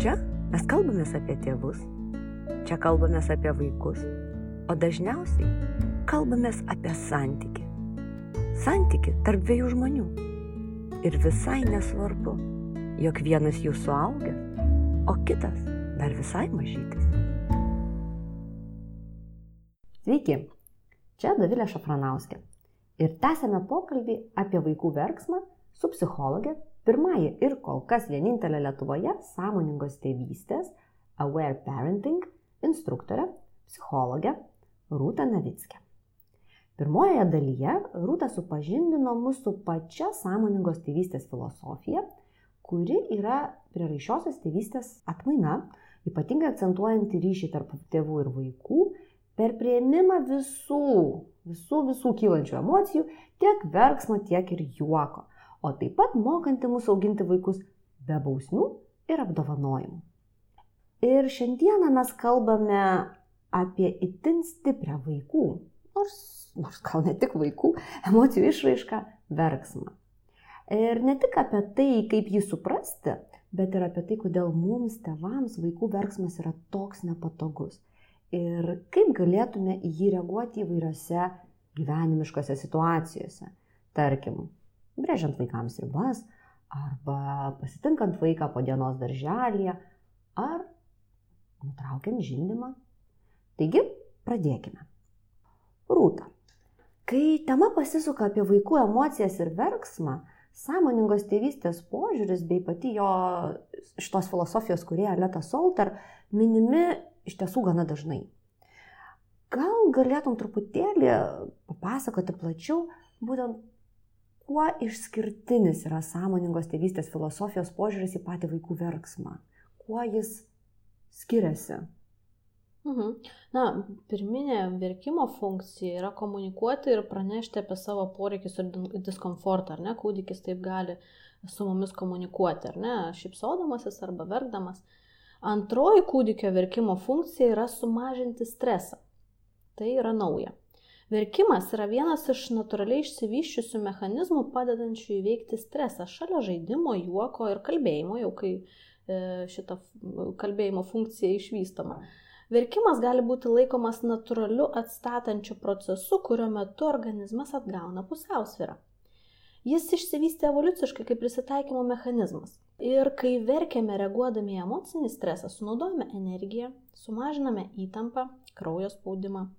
Čia mes kalbamės apie tėvus, čia kalbamės apie vaikus, o dažniausiai kalbamės apie santyki. Santyki tarp dviejų žmonių. Ir visai nesvarbu, jog vienas jų suaugęs, o kitas dar visai mažytis. Sveiki, čia Davilė Šafranauskė. Ir tęsėme pokalbį apie vaikų verksmą su psichologė, pirmąjį ir kol kas vienintelė Lietuvoje sąmoningos tėvystės, Aware Parenting instruktorė, psichologė Rūta Navickė. Pirmojoje dalyje Rūta supažindino mūsų pačia sąmoningos tėvystės filosofija, kuri yra prieraišiosios tėvystės atmaina, ypatingai akcentuojanti ryšį tarp tėvų ir vaikų per prieimimą visų, visų, visų kylančių emocijų, tiek verksmo, tiek ir juoko, o taip pat mokanti mus auginti vaikus be bausmių ir apdovanojimų. Ir šiandieną mes kalbame apie itin stiprią vaikų, nors, nors gal ne tik vaikų, emocijų išraišką - verksmą. Ir ne tik apie tai, kaip jį suprasti, bet ir apie tai, kodėl mums, tevams, vaikų verksmas yra toks nepatogus. Ir kaip galėtume į jį reaguoti įvairiose gyvenimiškose situacijose. Tarkim, brėžiant vaikams ribas, arba pasitinkant vaiką po dienos darželėje, ar nutraukiant žindimą. Taigi, pradėkime. Rūta. Kai tema pasisuka apie vaikų emocijas ir verksmą, sąmoningos tėvystės požiūris bei pati jo šitos filosofijos kurieja Leta Solter minimi iš tiesų gana dažnai. Gal galėtum truputėlį papasakoti plačiau, būtent kuo išskirtinis yra sąmoningos tėvystės filosofijos požiūris į patį vaikų verksmą, kuo jis skiriasi Mhm. Na, pirminė verkimo funkcija yra komunikuoti ir pranešti apie savo poreikius ir diskomfortą, ar ne, kūdikis taip gali su mumis komunikuoti, ar ne, šipsodamasis arba verkdamas. Antroji kūdikio verkimo funkcija yra sumažinti stresą. Tai yra nauja. Verkimas yra vienas iš natūraliai išsivyščiusių mechanizmų padedančių įveikti stresą šalia žaidimo, juoko ir kalbėjimo, jau kai e, šita kalbėjimo funkcija išvystoma. Verkimas gali būti laikomas natūraliu atstatančiu procesu, kurio metu organizmas atgauna pusiausvyrą. Jis išsivystė evoliuciškai kaip prisitaikymo mechanizmas. Ir kai verkiame reaguodami į emocinį stresą, sunaudojame energiją, sumažiname įtampą, kraujo spaudimą.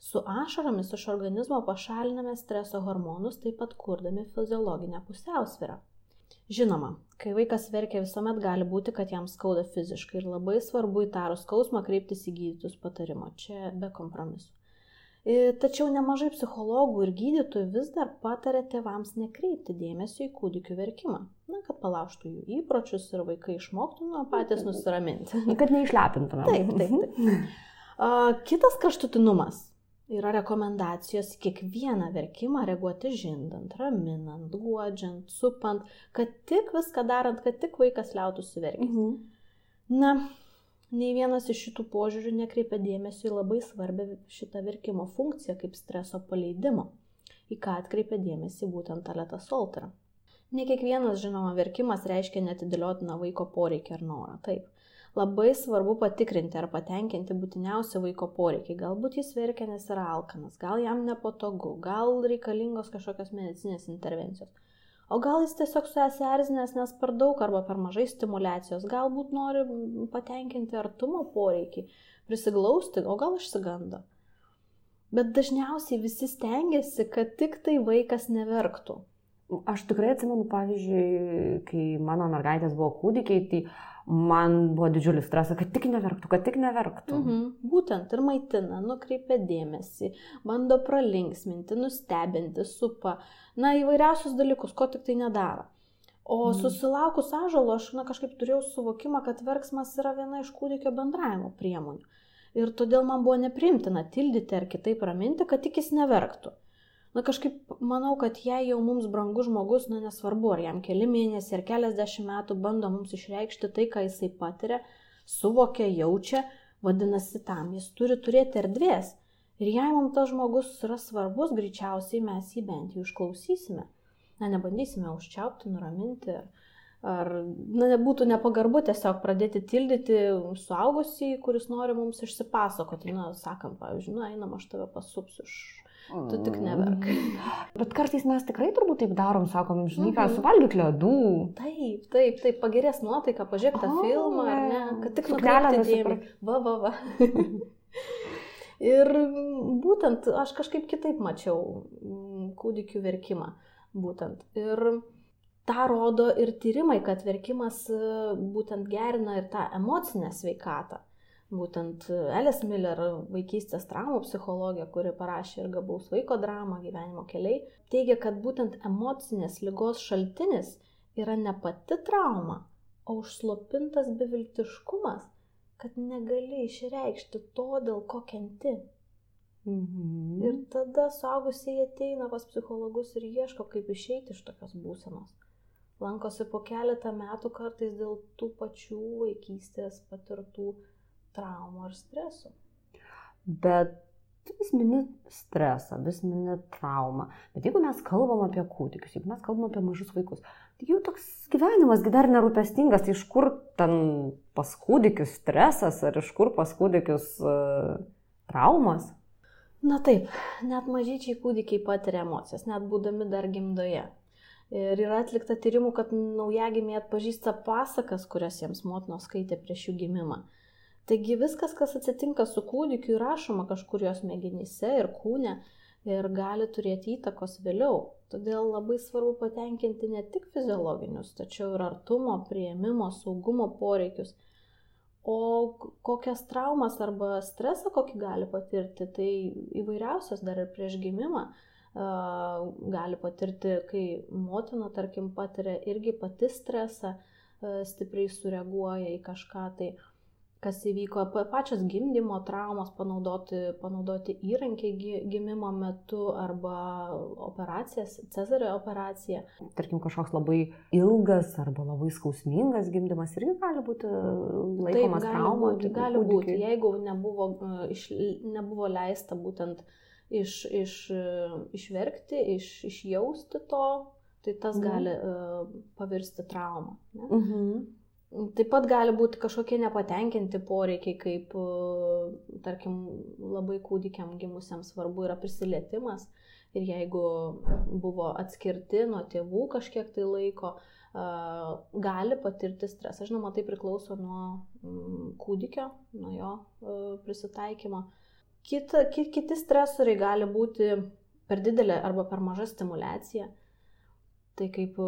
Su ašaromis iš organizmo pašaliname streso hormonus, taip pat kurdami fiziologinę pusiausvyrą. Žinoma, kai vaikas verkia visuomet gali būti, kad jam skauda fiziškai ir labai svarbu įtarus skausmą kreiptis į gydytus patarimo. Čia be kompromisų. Tačiau nemažai psichologų ir gydytojų vis dar patarė tėvams nekreipti dėmesio į kūdikių verkimą. Na, kad palauštų jų įpročius ir vaikai išmoktų nuo patys nusiraminti. Kad neišlepintume. Taip, taip, taip. Kitas kraštutinumas yra rekomendacijos kiekvieną verkimą reaguoti žindant, raminant, guodžiant, supant, kad tik viską darant, kad tik vaikas liautųsi verkti. Mhm. Na, nei vienas iš šitų požiūrių nekreipia dėmesio į labai svarbę šitą verkimo funkciją kaip streso paleidimo, į ką atkreipia dėmesį būtent Aleta Soltera. Ne kiekvienas, žinoma, verkimas reiškia netidėliotiną vaiko poreikį ar norą. Taip, labai svarbu patikrinti ar patenkinti būtiniausi vaiko poreikiai. Galbūt jis verkia, nes yra alkanas, gal jam nepatogu, gal reikalingos kažkokios medicinės intervencijos. O gal jis tiesiog susierzinęs, nes per daug arba per mažai stimulacijos, galbūt nori patenkinti artumo poreikį, prisiglausti, o gal išsigando. Bet dažniausiai visi stengiasi, kad tik tai vaikas neverktų. Aš tikrai atsimenu, pavyzdžiui, kai mano mergaitės buvo kūdikiai, tai man buvo didžiulis stresas, kad tik neverktų, kad tik neverktų. Mhm. Būtent ir maitina, nukreipia dėmesį, bando pralinksminti, nustebinti, supa, na įvairiausius dalykus, ko tik tai nedaro. O mhm. susilaukus ažalo aš na, kažkaip turėjau suvokimą, kad verksmas yra viena iš kūdikio bendravimo priemonių. Ir todėl man buvo neprimtina tildyti ar kitaip raminti, kad tik jis neverktų na kažkaip manau, kad jei jau mums brangus žmogus, na nesvarbu, ar jam keli mėnesiai ar keliasdešimt metų bando mums išreikšti tai, ką jisai patiria, suvokia, jaučia, vadinasi tam, jis turi turėti erdvės. Ir jei mums tas žmogus yra svarbus, greičiausiai mes jį bent jau išklausysime. Na, nebandysime užčiaupti, nuraminti, Ar na, nebūtų nepagarbu tiesiog pradėti tildyti suaugusį, kuris nori mums išsipasakoti. Na, sakant, pavyzdžiui, na, einam, aš tave pasupsiu iš Tu tik neverk. Bet kartais mes tikrai turbūt taip darom, sakom, žinai, ką, Mhm. suvalgyk ledų. Taip, taip, taip, pagerės nuotaika, pažiūrėk tą O, filmą, ar ne, kad tik nukreipti dėmesį. Va, va, va. Ir būtent aš kažkaip kitaip mačiau mm, kūdikių verkimą. Būtent. Ir tą rodo ir tyrimai, kad verkimas e, būtent gerina ir tą emocinę sveikatą. Būtent Elis Miller, vaikystės traumų psichologija, kuri parašė ir gabaus vaiko dramą gyvenimo keliai, teigia, kad būtent emocinės lygos šaltinis yra ne pati trauma, o užslopintas beviltiškumas, kad negali išreikšti to, dėl ko kenti. Mhm. Ir tada suaugusiai ateina pas psichologus ir ieško, kaip išeiti iš tokios būsenos. Lankosi po keletą metų kartais dėl tų pačių vaikystės patirtų traumų ar stresų. Bet vis mini stresą, vis mini traumą. Bet jeigu mes kalbam apie kūdikius, jeigu mes kalbam apie mažus vaikus, tai jų toks gyvenimas dar nerūpestingas, tai iš kur ten pas kūdikius stresas ar iš kur pas kūdikius uh, traumas? Na taip, net mažyčiai kūdikiai patiria emocijas, net būdami dar gimdoje. Ir yra atlikta tyrimų, kad naujagimiai atpažįsta pasakas, kurias jiems motinos skaitė prieš jų gimimą. Taigi viskas, kas atsitinka su kūdikiu, įrašoma kažkur jos mėginyse ir kūne ir gali turėti įtakos vėliau. Todėl labai svarbu patenkinti ne tik fiziologinius, tačiau ir artumo, prieimimo, saugumo poreikius. O kokias traumas arba stresą kokį gali patirti, tai įvairiausios dar ir prieš gimimą gali patirti, kai motina, tarkim, patiria irgi pati stresą, stipriai sureaguoja į kažką, tai kas įvyko, pačios gimdymo traumos, panaudoti, panaudoti įrankiai gimimo metu arba operacijas, cezario operacija. Tarkim, kažkoks labai ilgas arba labai skausmingas gimdymas irgi gali būti laikomas Taip, gali trauma. būti, gali būti, jeigu nebuvo, iš, nebuvo leista būtent iš, iš, išverkti, iš, išjausti to, tai tas mhm. gali uh, pavirsti traumą. Ne? Mhm. Taip pat gali būti kažkokie nepatenkinti poreikiai, kaip, tarkim, labai kūdikiam gimusiam svarbu yra prisilietimas. Ir jeigu buvo atskirti nuo tėvų kažkiek tai laiko, gali patirti stresą. Žinoma, tai priklauso nuo kūdikio, nuo jo prisitaikymo. Kita, kiti stresoriai gali būti per didelė arba per maža stimulacija. Tai kaip,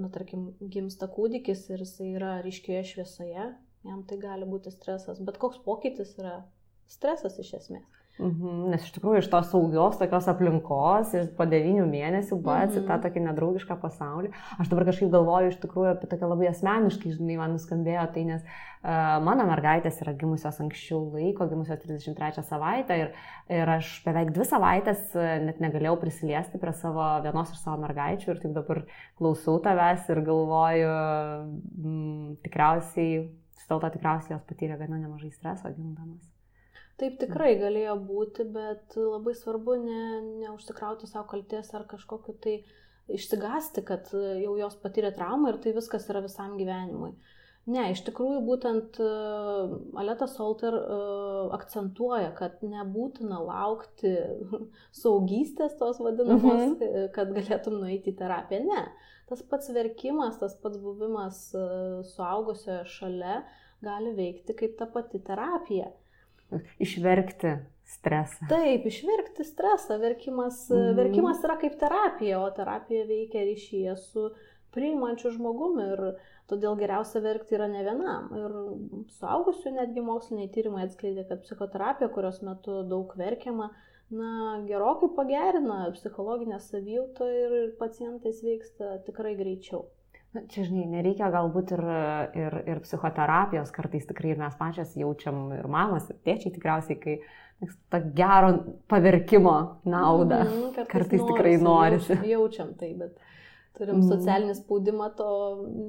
na, tarkim, gimsta kūdikis ir jisai yra ryškioje šviesoje, jam tai gali būti stresas. Bet koks pokytis yra stresas iš esmės. Mhm, nes iš tikrųjų iš tos saugios tokios aplinkos ir po devynių mėnesių pats mhm. į tą tokį nedraugišką pasaulį. Aš dabar kažkaip galvoju iš tikrųjų apie tokią labai asmeniškai, žinai, man nuskambėjo tai, nes uh, mano mergaitės yra gimusios anksčiau laiko, gimusios 33 savaitę ir, ir aš beveik dvi savaitės net negalėjau prisiliesti prie savo vienos iš savo mergaičių ir taip dabar klausau tavęs ir galvoju, m, tikriausiai, vis dėlto tikriausiai jos patyrė gana nemažai streso gimdamas. Taip tikrai galėjo būti, bet labai svarbu ne, neužsikrauti savo kalties ar kažkokiu tai išsigasti, kad jau jos patyrė traumą ir tai viskas yra visam gyvenimui. Ne, iš tikrųjų būtent uh, Aleta Solter uh, akcentuoja, kad nebūtina laukti saugystės tos vadinamos. Mm kad galėtum nueiti į terapiją. Ne, tas pats verkimas, tas pats buvimas uh, suaugusioje šalia gali veikti kaip ta pati terapija išverkti stresą. Taip, išverkti stresą. Verkimas, mm. verkimas yra kaip terapija, o terapija veikia ryšyje su priimančiu žmogumi ir todėl geriausia verkti yra ne vienam. Ir suaugusių netgi moksliniai tyrimai atskleidė, kad psichoterapija, kurios metu daug verkiama, na, gerokai pagerina psichologinę savijautą ir pacientai sveiksta tikrai greičiau. Na, čia, žinai, nereikia galbūt ir, ir, ir psichoterapijos, kartais tikrai ir mes pačias jaučiam, ir mamas, ir tėčiai tikriausiai, kai tą gero paverkimo naudą. Mm, kartais, kartais norisi, tikrai norisi. Jaučiam tai, bet turim Mhm. socialinį spaudimą to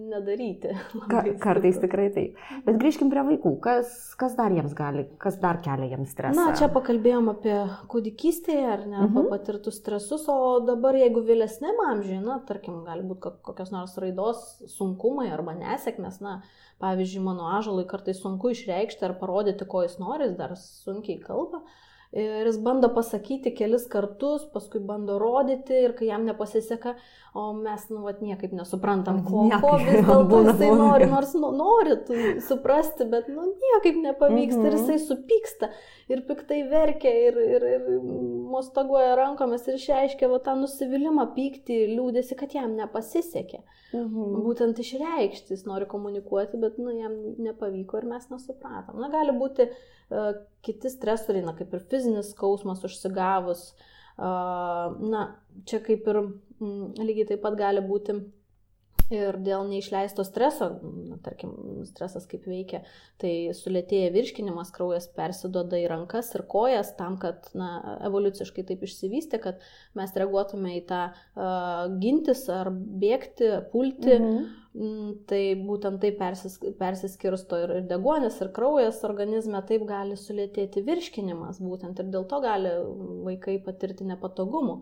nedaryti. Ka kartais tikrai taip. Bet grįžkim prie vaikų. Kas, kas dar jiems gali, kas dar kelia jiems stresą? Na, čia pakalbėjom apie kūdikystėje, ar ne, Mhm. patirtus stresus, o dabar jeigu vėlesnėm amžiui, na, tarkim, gali būti kokios nors raidos sunkumai arba nesėkmės, na, pavyzdžiui, mano ažalui kartais sunku išreikšti ar parodyti, ko jis nori, jis dar sunkiai kalba. Ir jis bando pasakyti kelis kartus, paskui bando rodyti ir kai jam nepasiseka, o mes, nu, vat, niekaip nesuprantam, ko, Niekaip ko vis dėlto jisai nori, nors nu, nori suprasti, bet, nu, niekaip nepavyksta ir Mhm. jisai supyksta ir piktai verkia ir, ir, ir mostaguoja rankomis ir išreiškia va, tą nusivylimą, pyktį, liūdėsi, kad jam nepasisekė. Mhm. Būtent išreikšti, jis nori komunikuoti, bet nu, jam nepavyko ir mes nesupratom. Na, gali būti uh, kiti stresoriai, na, kaip ir fizinis skausmas užsigavus. Uh, na, čia kaip ir mm, lygiai taip pat gali būti ir dėl neišleisto streso, na, tarkim, stresas kaip veikia, tai sulėtėja virškinimas, kraujas persidoda į rankas ir kojas tam, kad, na, evoliuciškai taip išsivystė, kad mes reaguotume į tą uh, gintis ar bėgti, pulti. Mhm. Mm, Tai būtent taip persis, persiskirsto ir, deguonis, ir kraujas organizme, taip gali sulėtėti virškinimas, būtent ir dėl to gali vaikai patirti nepatogumų.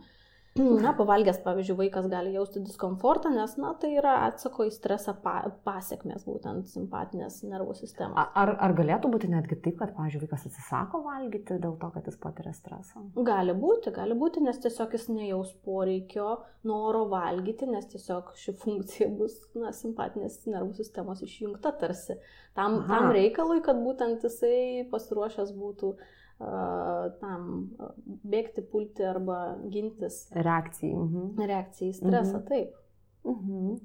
Na, pavalgęs, pavyzdžiui, vaikas gali jausti diskomfortą, nes, na, tai yra atsako į stresą pa, pasiekmes, būtent simpatinės nervų sistemos. Ar, ar galėtų būti netgi taip, kad, pavyzdžiui, vaikas atsisako valgyti dėl to, kad jis patiria stresą? Gali būti, gali būti, nes tiesiog jis nejaus poreikio noro valgyti, nes tiesiog ši funkcija bus, na, simpatinės nervų sistemos išjungta tarsi. Tam, Aha. tam reikalui, kad būtent jisai pasiruošęs būtų uh, tam bėgti, pulti arba gintis Reakcijai. Mhm. reakcijai į stresą, Mhm. taip. Mhm.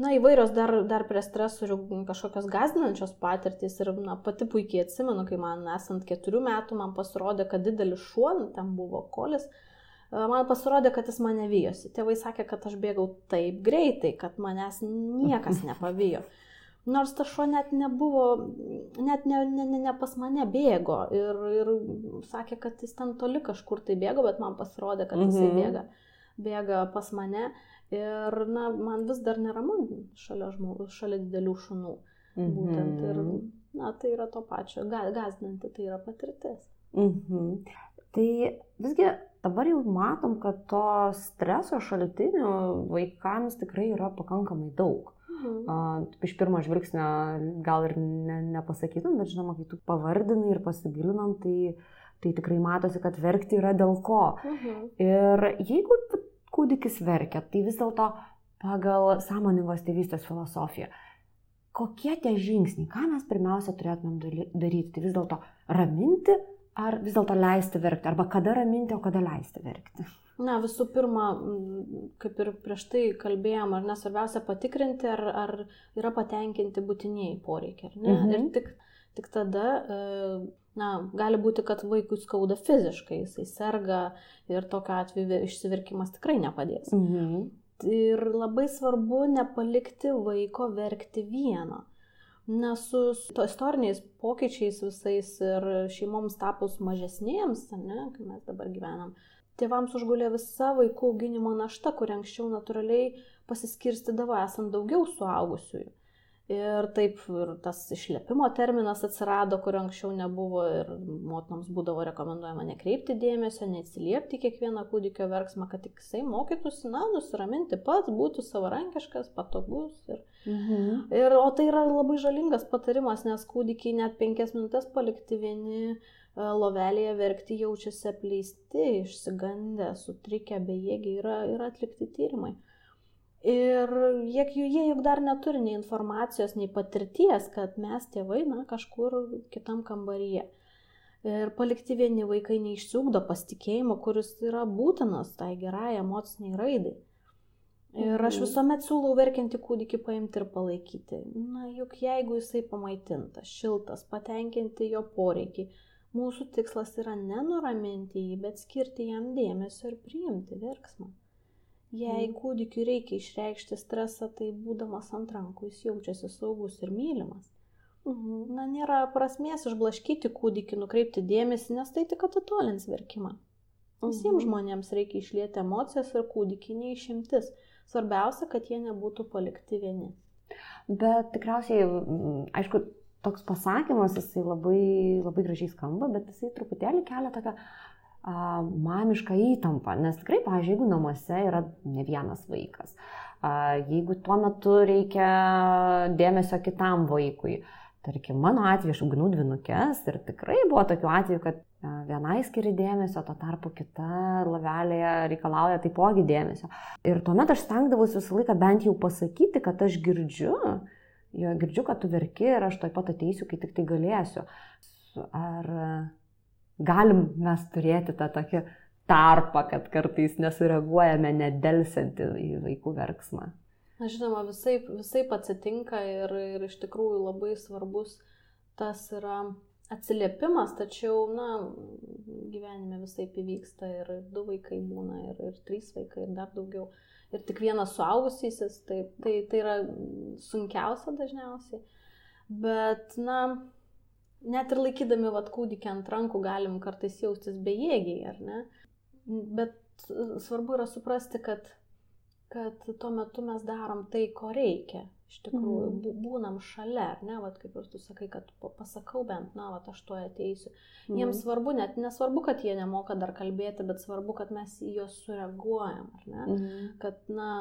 Na, įvairios dar, dar prie stresorių kažkokios gazdinančios patirtys ir na, pati puikiai atsimenu, kai man esant keturių metų man pasirodė, kad didelis šuo, ten buvo kolis, man pasirodė, kad jis mane vyjosi. Tėvai sakė, kad aš bėgau taip greitai, kad manęs niekas nepavijo. Nors tas šuo net nebuvo, net ne, ne, ne, ne pas mane bėgo ir, ir sakė, kad jis ten toli kažkur tai bėgo, bet man pasirodė, kad jisai Mhm. bėga, bėga pas mane. Ir, na, man vis dar neramu šalia, žmogų, šalia didelių šunų. Būtent ir, Mhm. na, tai yra to pačio, ga- gazdinanti, tai yra patirtis. Mhm. Tai visgi dabar jau matom, kad to streso šaltinių vaikams tikrai yra pakankamai daug. Mhm. Iš pirmo žvilgsnio gal ir ne, nepasakytum, bet žinoma, kai tu pavardinai ir pasigilinam, tai, tai tikrai matosi, kad verkti yra dėl ko. Mhm. Ir jeigu kūdikis verkia, tai vis dėlto pagal sąmoningos tėvystės filosofiją, kokie tie žingsniai, ką mes pirmiausia turėtumėm daryti, tai vis dėlto raminti ar vis dėlto leisti verkti, arba kada raminti, o kada leisti verkti. Na, visų pirma, kaip ir prieš tai kalbėjom, ar nesvarbiausia patikrinti, ar, ar yra patenkinti būtiniai poreikiai? Mhm. Ir tik, tik tada, e, na, gali būti, kad vaikui skauda fiziškai, jisai serga ir tokiu atveju išsiverkimas tikrai nepadės. Mhm. Ir labai svarbu nepalikti vaiko verkti vieno. Nes su su to istoriniais pokyčiais visais ir šeimoms tapus mažesniems, ar ne, kai mes dabar gyvenam, tėvams užgulė visa vaikų auginimo našta, kur anksčiau natūraliai pasiskirstydavo esant daugiau suaugusiųjų. Ir taip ir tas išlepimo terminas atsirado, kur anksčiau nebuvo ir motinoms būdavo rekomenduojama nekreipti dėmesio, neatsiliepti kiekvieną kūdikio verksmą, kad tik jisai mokytųsi, na, nusiraminti pats, būtų savarankiškas, patogus. Ir, Mhm. ir, o tai yra labai žalingas patarimas, nes kūdikiai net penkias minutės palikti vieni e, lovelėje verkti jaučiasi apleisti, išsigandę, sutrikę, bejėgiai, yra, yra atlikti tyrimai. Ir jie, jie juk dar neturi nei informacijos, nei patirties, kad mes tėvai, na, kažkur kitam kambaryje. Ir palikti vieni vaikai neišsiugdo pasitikėjimo, kuris yra būtinas tai gerai emociniai raidai. Ir aš Mhm. visuomet siūlau verkiantį kūdikį paimti ir palaikyti. Na, juk jeigu jisai pamaitintas, šiltas, patenkinti jo poreikiai, mūsų tikslas yra nenuraminti jį, bet skirti jam dėmesio ir priimti verksmą. Jei Mhm. kūdikiu reikia išreikšti stresą, tai būdamas ant rankų jis jaučiasi saugus ir mylimas. Mhm. Na, nėra prasmės išblaškyti kūdikį, nukreipti dėmesį, nes tai tik atitolins verkimą. Visiems Mhm. žmonėms reikia išlėti emocijas ir kūdikiai neišimtis. Svarbiausia, kad jie nebūtų palikti vieni. Bet tikriausiai, mm, aišku, toks pasakymas, jisai labai, labai gražiai skamba, bet jisai truputėlį kelia tokią mamišką įtampą. Nes tikrai, pavyzdžiui, jeigu namuose yra ne vienas vaikas, jeigu tuo metu reikia dėmesio kitam vaikui, tarkim, mano atveju aš auginau dvinukės ir tikrai buvo tokių atvejų, kad vienai skiri dėmesio, to tarpu kita lavelėje reikalauja taipogi dėmesio. Ir tuomet aš stengdavausi visą laiką bent jau pasakyti, kad aš girdžiu, jo girdžiu, kad tu verki ir aš toj pat ateisiu, kai tik tai galėsiu. Ar galim mes turėti tą tokį tarpą, kad kartais nesureaguojame nedelsiant į vaikų verksmą? Na, žinoma, visai, visai atsitinka ir, ir iš tikrųjų labai svarbus tas yra atsiliepimas, tačiau, na, gyvenime visai įvyksta ir du vaikai būna, ir, ir trys vaikai, ir dar daugiau. Ir tik vienas suaugusysis, tai, tai, tai yra sunkiausia dažniausiai. Bet, na, net ir laikydami vat kūdikį ant rankų galim kartais jaustis bejėgiai, ar ne? Bet svarbu yra suprasti, kad, kad tuo metu mes darom tai, ko reikia iš tikrųjų mm. būnam šalia, ar ne, vat, kaip ir tu sakai, kad pasakau bent, na, vat, aš to ateisiu. Mm. Jiems svarbu, net nesvarbu, kad jie nemoka dar kalbėti, bet svarbu, kad mes į juos sureaguojam, ar ne, mm. kad, na,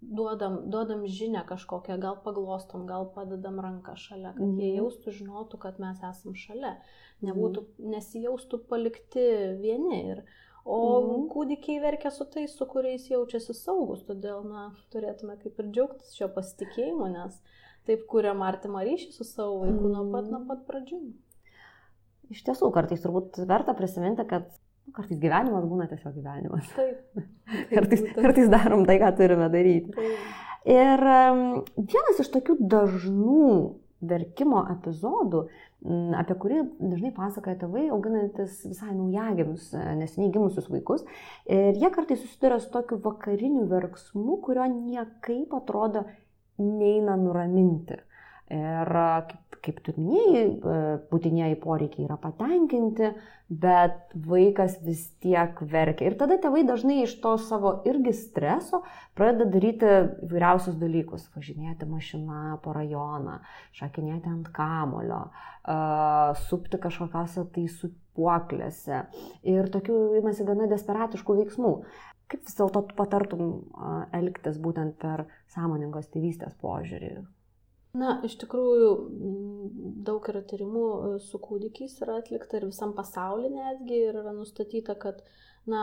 duodam, duodam žinę kažkokią, gal paglostom, gal padedam ranką šalia, kad mm. jie mhm. jaustų, žinotų, kad mes esam šalia, nebūtų, mm. nesijaustų palikti vieni. Ir, O mhm. kūdikiai verkia su tais, su kuriais jaučiasi saugus, todėl na, turėtume kaip ir džiaugtis šio pasitikėjimu, nes taip kuriam artimą ryšį su savo vaiku mhm. nuo pat, nuo pat pradžių. Iš tiesų, kartais turbūt verta prisiminti, kad kartais gyvenimas būna tiesiog gyvenimas. Taip. kartais, kartais darom tai, ką turime daryti. Taip. Ir um, vienas iš tokių dažnų verkimo epizodų, apie kurį dažnai pasakoja tėvai, auginantis visai naujagimius, e, neseniai gimusius vaikus. Ir jie kartais susiduria su tokiu vakariniu verksmu, kurio niekaip atrodo neina nuraminti. Ir kaip, kaip tu minėjai, e, būtinieji poreikiai yra patenkinti, bet vaikas vis tiek verkia. Ir tada tėvai dažnai iš to savo irgi streso pradeda daryti įvairiausius dalykus. Važinėti mašiną po rajoną, šakinėti ant kamulio, supti kažkokiose tai supuoklėse. Ir tokių imasi gana desperatiškų veiksmų. Kaip vis dėlto tu patartum elgtis būtent per sąmoningos tėvystės požiūrį? Na, iš tikrųjų, daug yra tyrimų e, su kūdikiais yra atlikta ir visam pasaulyje netgi ir yra nustatyta, kad na,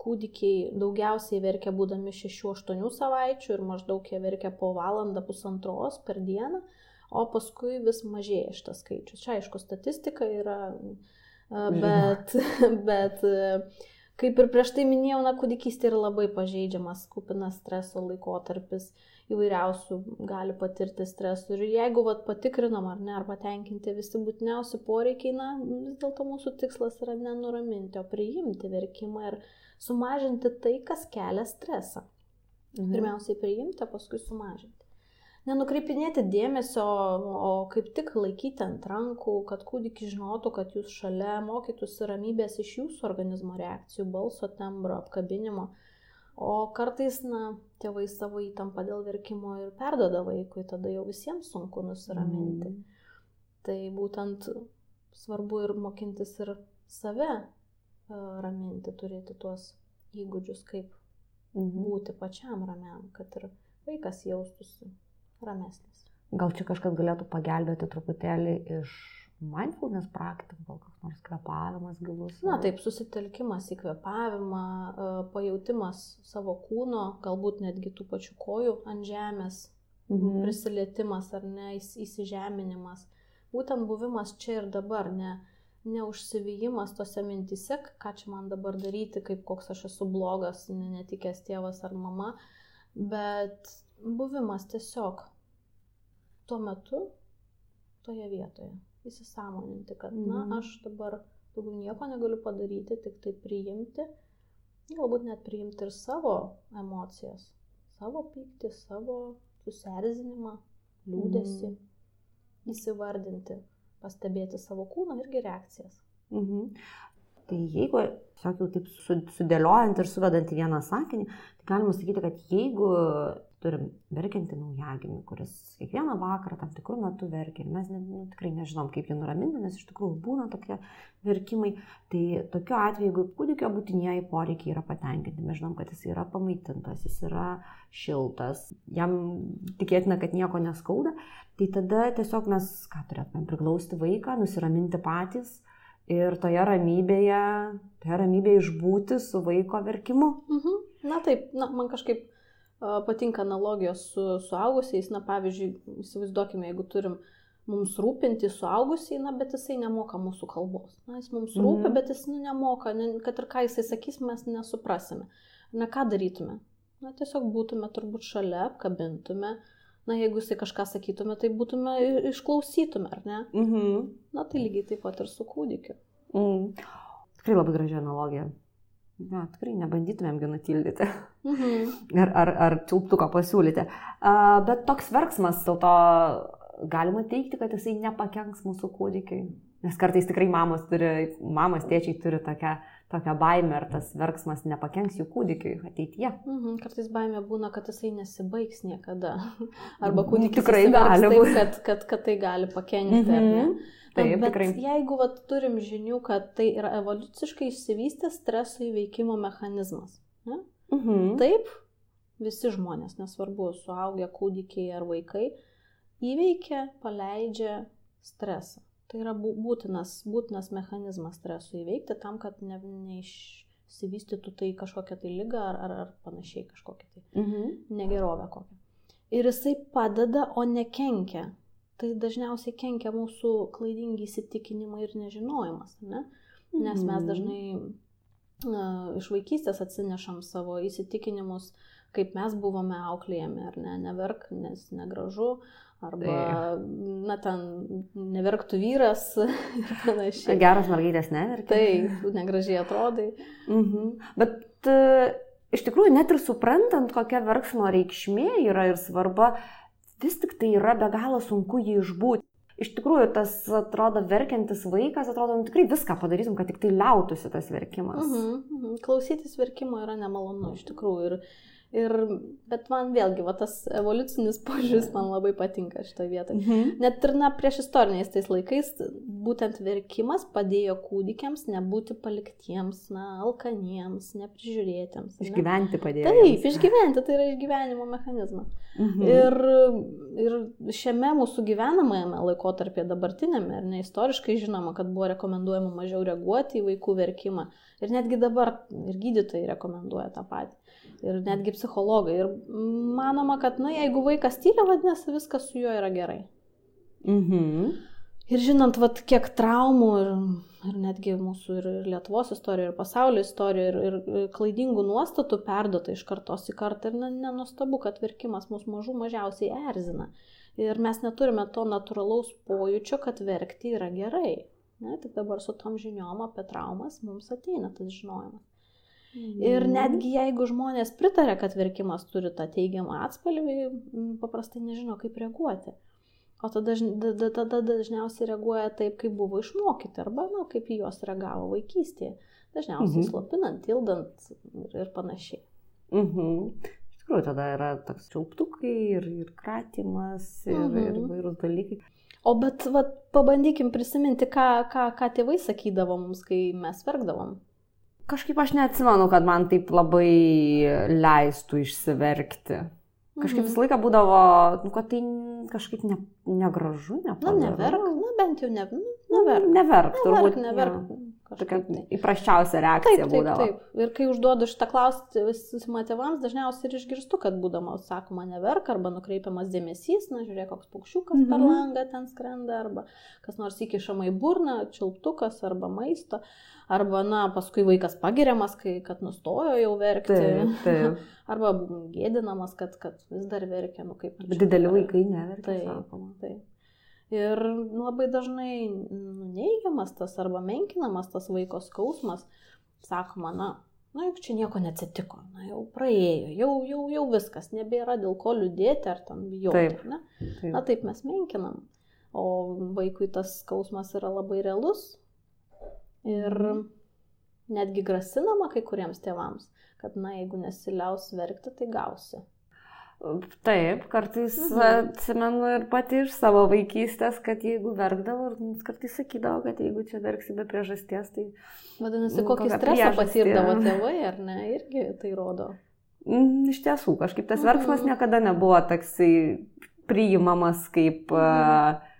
kūdikiai daugiausiai verkia būdami 6-8 savaičių ir maždaug jie verkia po valandą pusantros per dieną, o paskui vis mažėja šitas skaičius. Čia aišku, statistika yra, e, bet, bet e, kaip ir prieš tai minėjau, na, kūdikystė yra labai pažeidžiamas, kupinas streso laikotarpis įvairiausių gali patirti stresų. Ir jeigu vat, patikrinam ar ne, ar patenkinti visi būtiniausi poreikiai, na, vis dėlto mūsų tikslas yra nenuraminti, o priimti verkimą ir sumažinti tai, kas kelia stresą. Mhm. Pirmiausiai priimti, paskui sumažinti. Nenukreipinėti dėmesio, o kaip tik laikyti ant rankų, kad kūdikis žinotų, kad jūs šalia mokytųsi ramybės iš jūsų organizmo reakcijų, balso tembro, apkabinimo. O kartais, na, tėvai savo įtampą dėl verkimo ir perdoda vaikui, tada jau visiems sunku nusiraminti. Mm. Tai būtent svarbu ir mokintis ir save uh, raminti, turėti tuos įgūdžius, kaip mm. būti pačiam ramiam, kad ir vaikas jaustųsi ramesnis. Gal čia kažkas galėtų pagelbėti truputėlį iš mindfulness praktika, gal koks nors kvepavimas gilus. Na taip, susitelkimas į kvepavimą, e, pajūtimas savo kūno, galbūt netgi tų pačių kojų ant žemės, mhm. prisilietimas ar ne, įsižeminimas. Būtent buvimas čia ir dabar, ne, neužsivyjimas tose mintise, ką čia man dabar daryti, kaip koks aš esu blogas, netikęs tėvas ar mama, bet buvimas tiesiog tuo metu toje vietoje įsisamoninti, kad, na, mhm. aš dabar daugiau nieko negaliu padaryti, tik tai priimti, galbūt net priimti ir savo emocijas, savo pyktį, savo susierzinimą, liūdėsi, mhm. įsivardinti, pastebėti savo kūną irgi reakcijas. Mhm. Tai jeigu, tiesiog jau taip su- sudėliojant ir suvedant į vieną sakinį, tai galima sakyti, kad jeigu turim verkiantį naujagimį, kuris kiekvieną vakarą tam tikrų metų verkia ir mes ne, nu, tikrai nežinom, kaip jį nuraminti, nes iš tikrųjų būna tokie verkimai, tai tokiu atveju, jeigu kūdikio būtinieji poreikiai yra patenkinti, mes žinom, kad jis yra pamaitintas, jis yra šiltas, jam tikėtina, kad nieko neskauda, tai tada tiesiog mes, ką turėtume, priglausti vaiką, nusiraminti patys ir toje ramybėje, toje ramybėje išbūti su vaiko verkimu. Mhm. Na taip, na, man kažkaip patinka analogijos su suaugusiais. Na, pavyzdžiui, įsivaizduokime, jeigu turim mums rūpinti suaugusiai, na, bet jisai nemoka mūsų kalbos. Na, jis mums rūpi, Mhm. bet jis nu, nemoka, ne, kad ir ką jisai sakys, mes nesuprasime. Na, ką darytume? Na, tiesiog būtume turbūt šalia, apkabintume. Na, jeigu jisai kažką sakytume, tai būtume išklausytume, ar ne? Mhm. Na, tai lygiai taip pat ir su kūdikiu. Mm. Tikrai labai graži analogija. Na, tikrai nebandytumėmgi nutildyti. Mhm. ar, ar, ar čiulptuką pasiūlyti. Uh, bet toks verksmas, dėl to galima teikti, kad jisai nepakenks mūsų kūdikiai. Nes kartais tikrai mamos, turi, mamos tėčiai turi tokią, tokią baimę, ar tas verksmas nepakenks jų kūdikiui ateityje. Mhm, kartais baimė būna, kad jisai nesibaigs niekada. Arba Mhm, kūdikis tikrai gali taip, būt. kad, kad, kad tai gali pakenkti. Mhm. Taip, bet tikrai. jeigu vat, turim žinių, kad tai yra evoliuciškai išsivystęs streso įveikimo mechanizmas. Ne? Mhm. Taip, visi žmonės, nesvarbu, suaugę kūdikiai ar vaikai, įveikia, paleidžia stresą. Tai yra bū- būtinas, būtinas mechanizmas stresų įveikti tam, kad ne, neišsivystytų tai kažkokią tai lygą ar, ar, ar panašiai kažkokią tai Mhm. negerovę kokią. Ir jisai padeda, o nekenkia. Tai dažniausiai kenkia mūsų klaidingi įsitikinimai ir nežinojimas, ne? Nes mes Mhm. dažnai a, iš vaikystės atsinešam savo įsitikinimus, kaip mes buvome auklėjami, ar ne, neverk, nes negražu, arba, na, ten neverktų vyras ir panašiai. Geras mergaitės neverkia. Tai negražiai atrodai. Mhm. Bet e, iš tikrųjų, net ir suprantant, kokia verksmo reikšmė yra ir svarba, vis tik tai yra be galo sunku jį išbūti. Iš tikrųjų, tas atrodo verkiantis vaikas, atrodo, nu, tikrai viską padarytum, kad tik tai liautųsi tas verkimas. Mhm, mhm. Klausytis verkimo yra nemalonu iš tikrųjų. Ir, ir, bet man vėlgi, va, tas evoliucinis požiūris man labai patinka šitoje vietoje. Mhm. Net ir na, prieš istoriniais tais laikais būtent verkimas padėjo kūdikiams nebūti paliktiems, na, alkaniems, neprižiūrėtiems. ne? Išgyventi padėjo. Taip, išgyventi, tai yra išgyvenimo mechanizmas. Mhm. Ir, ir šiame mūsų gyvenamajame laikotarpėje dabartinėme, ir ne istoriškai žinoma, kad buvo rekomenduojama mažiau reaguoti į vaikų verkimą. Ir netgi dabar ir gydytojai rekomenduoja tą patį. Ir netgi psichologai. Ir manoma, kad, na, jeigu vaikas tylia, vadinasi, viskas su juo yra gerai. Mhm. Ir žinant, vat, kiek traumų ir, ir netgi mūsų ir, Lietuvos istorijoje, ir pasaulio istorijoje, ir, ir, klaidingų nuostatų perdota iš kartos į kartą. Ir ne- nenustabu, kad verkimas mus mažų mažiausiai erzina. Ir mes neturime to natūralaus pojūčio, kad verkti yra gerai. Ne, tik dabar su tom žiniom apie traumas mums ateina tas žinojimas. Ir Mhm. netgi jeigu žmonės pritarė, kad verkimas turi tą teigiamą atspalvį, paprastai nežino, kaip reaguoti. O tada, dažn- da- da- tada dažniausiai reaguoja taip, kaip buvo išmokyti, arba, na, kaip juos reagavo vaikystėje. Dažniausiai Mhm. slopinant, tildant ir, ir panašiai. Mhm. Iš tikrųjų, tada yra toks čiauptukai ir, ir kratimas ir, Mhm. ir įvairūs dalykai. O bet, vat, pabandykim prisiminti, ką, ką, ką tėvai sakydavo mums, kai mes verkdavom. Kažkaip aš neatsimenu, kad man taip labai leistų išsiverkti. Kažkaip Mhm. visą laiką būdavo, nu, kad tai kažkaip ne, negražu, Na, nepadoru. neverk, na, bent jau ne, nu, Nu, neverk. Neverk, turbūt. Neverk, neverk. Tokia įprasčiausia reakcija Taip, taip, būdavo. taip. Ir kai užduodu šitą klausimą tėvams, dažniausiai ir išgirstu, kad būdama sakoma neverk arba nukreipiamas dėmesys, na žiūrėk, koks paukščiukas Mhm. per langą ten skrenda, arba kas nors įkišama į burną, čiulptukas arba maisto, arba, na, paskui vaikas pagiriamas, kai kad nustojo jau verkti, Taip, taip. arba gėdinamas, kad, kad vis dar verkia, nu kaip. dideli vaikai neverkia. Taip, sakoma. taip. Ir labai dažnai nuneigiamas tas arba menkinamas tas vaiko skausmas, sakoma, na, na juk čia nieko neatsitiko, na jau praėjo, jau, jau, jau viskas, nebėra dėl ko liūdėti ar tam bijoti. Taip. Ne? Taip. Na taip mes menkinam, o vaikui tas skausmas yra labai realus. Ir netgi grasinama kai kuriems tėvams, kad, na, jeigu nesiliaus verkti, tai gausi. Taip, kartais mhm. atsimenu ir pati iš savo vaikystės, kad jeigu verkdavo, kartais sakydavo, kad jeigu čia verksi be priežasties, tai... Vadinasi, nu, kokį stresą patirdavo tėvai, ar ne, irgi tai rodo. Mm, iš tiesų, kažkaip tas verksmas mhm. niekada nebuvo toksai priimamas kaip... Mhm.